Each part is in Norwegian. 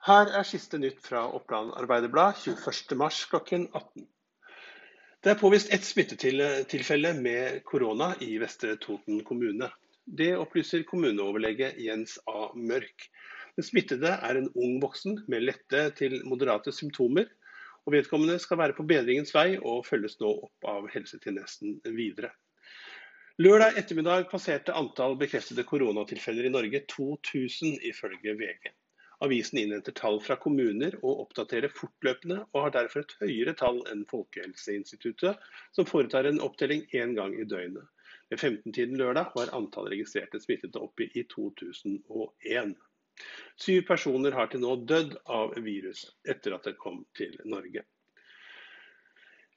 Her er siste nytt fra Oppland Arbeiderblad 21.3 klokken 18. Det er påvist ett smittetilfelle med korona i Vestre Toten kommune. Det opplyser kommuneoverlege Jens A. Mørk. Den smittede er en ung voksen med lette til moderate symptomer. og Vedkommende skal være på bedringens vei og følges nå opp av helsetjenesten videre. Lørdag ettermiddag passerte antall bekreftede koronatilfeller i Norge 2000, ifølge VG. Avisen innhenter tall fra kommuner og oppdaterer fortløpende, og har derfor et høyere tall enn Folkehelseinstituttet, som foretar en opptelling én gang i døgnet. Ved 15-tiden lørdag var antall registrerte smittede oppe i 2001. Syv personer har til nå dødd av virus etter at det kom til Norge.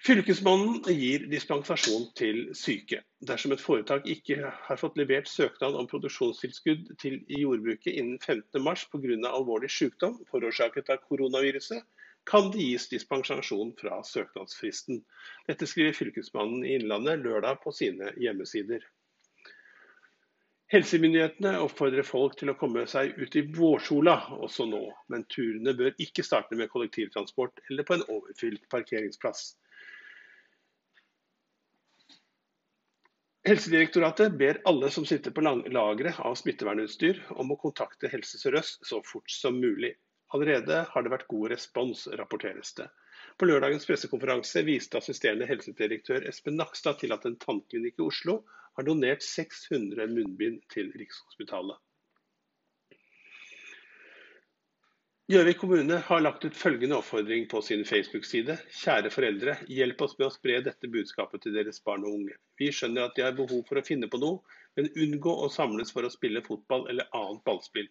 Fylkesmannen gir dispensasjon til syke. Dersom et foretak ikke har fått levert søknad om produksjonstilskudd til jordbruket innen 15.3 pga. alvorlig sykdom forårsaket av koronaviruset, kan det gis dispensasjon fra søknadsfristen. Dette skriver Fylkesmannen i Innlandet lørdag på sine hjemmesider. Helsemyndighetene oppfordrer folk til å komme seg ut i vårsola også nå, men turene bør ikke starte med kollektivtransport eller på en overfylt parkeringsplass. Helsedirektoratet ber alle som sitter på lagre av smittevernutstyr om å kontakte Helse Sør-Øst så fort som mulig. Allerede har det vært god respons, rapporteres det. På lørdagens pressekonferanse viste assisterende helsedirektør Espen Nakstad til at en tannklinikk i Oslo har donert 600 munnbind til Rikshospitalet. Gjøvik kommune har lagt ut følgende oppfordring på sin Facebook-side. Kjære foreldre, hjelp oss med å spre dette budskapet til deres barn og unge. Vi skjønner at de har behov for å finne på noe, men unngå å samles for å spille fotball eller annet ballspill.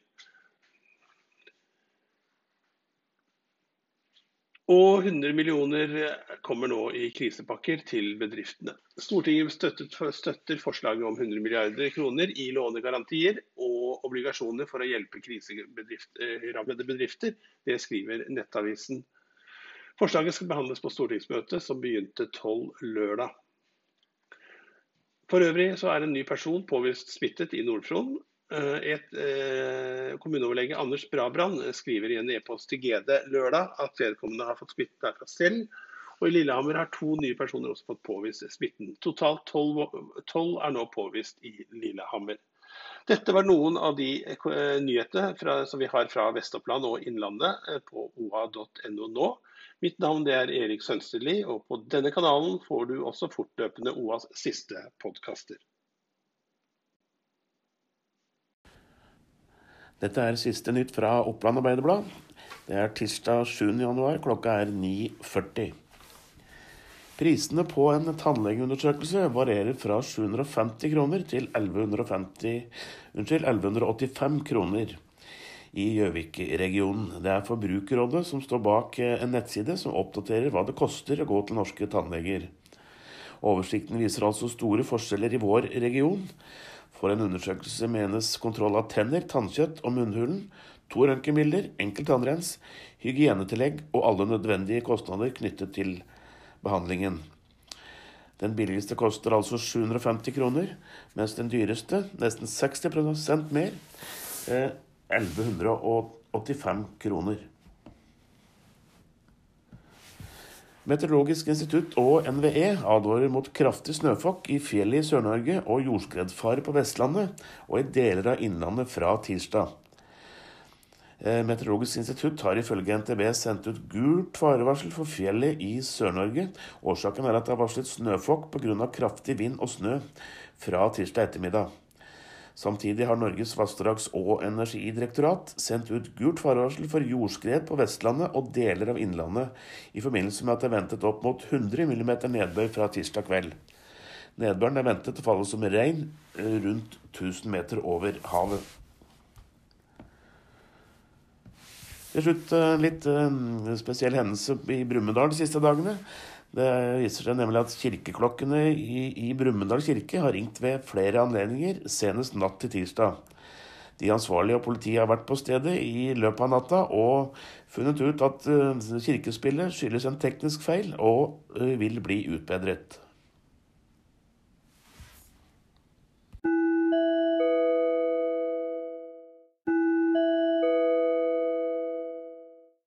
Og 100 millioner kommer nå i krisepakker til bedriftene. Stortinget støtter forslaget om 100 milliarder kroner i lånegarantier og obligasjoner for å hjelpe kriserammede bedrifter. Det skriver Nettavisen. Forslaget skal behandles på stortingsmøtet som begynte 12 lørdag. For øvrig så er en ny person påvist smittet i Nord-Fron. Eh, et eh, Kommuneoverlege Anders Brabrand skriver i en e-post til GD lørdag at vedkommende har fått smitte derfra selv. Og I Lillehammer har to nye personer også fått påvist smitten. Totalt tolv er nå påvist i Lillehammer. Dette var noen av de eh, nyhetene fra, som vi har fra Vest-Oppland og Innlandet eh, på oa.no nå. Mitt navn er Erik Sønsterli, og på denne kanalen får du også fortløpende OAs siste podkaster. Dette er siste nytt fra Oppland Arbeiderblad. Det er tirsdag 7. januar, Klokka er 9.40. Prisene på en tannlegeundersøkelse varierer fra 750 kroner til 1150, unnskyld, 1185 kroner i Gjøvik-regionen. Det er Forbrukerrådet som står bak en nettside som oppdaterer hva det koster å gå til norske tannleger. Oversikten viser altså store forskjeller i vår region. For en undersøkelse menes kontroll av tenner, tannkjøtt og munnhulen, to røntgenbilder, enkel tannrens, hygienetillegg og alle nødvendige kostnader knyttet til behandlingen. Den billigste koster altså 750 kroner, mens den dyreste, nesten 60% mer, 1185 kroner. Meteorologisk institutt og NVE advarer mot kraftig snøfokk i fjellet i Sør-Norge og jordskredfare på Vestlandet og i deler av Innlandet fra tirsdag. Eh, Meteorologisk institutt har ifølge NTB sendt ut gult farevarsel for fjellet i Sør-Norge. Årsaken er at det har varslet snøfokk pga. kraftig vind og snø fra tirsdag ettermiddag. Samtidig har Norges vassdrags- og energidirektorat sendt ut gult farevarsel for jordskred på Vestlandet og deler av Innlandet i forbindelse med at det er ventet opp mot 100 mm nedbør fra tirsdag kveld. Nedbøren er ventet å falle som regn eh, rundt 1000 meter over havet. Til slutt eh, litt eh, spesiell hendelse i Brumunddal de siste dagene. Det viser seg nemlig at kirkeklokkene i, i Brumunddal kirke har ringt ved flere anledninger, senest natt til tirsdag. De ansvarlige og politiet har vært på stedet i løpet av natta og funnet ut at uh, kirkespillet skyldes en teknisk feil og uh, vil bli utbedret.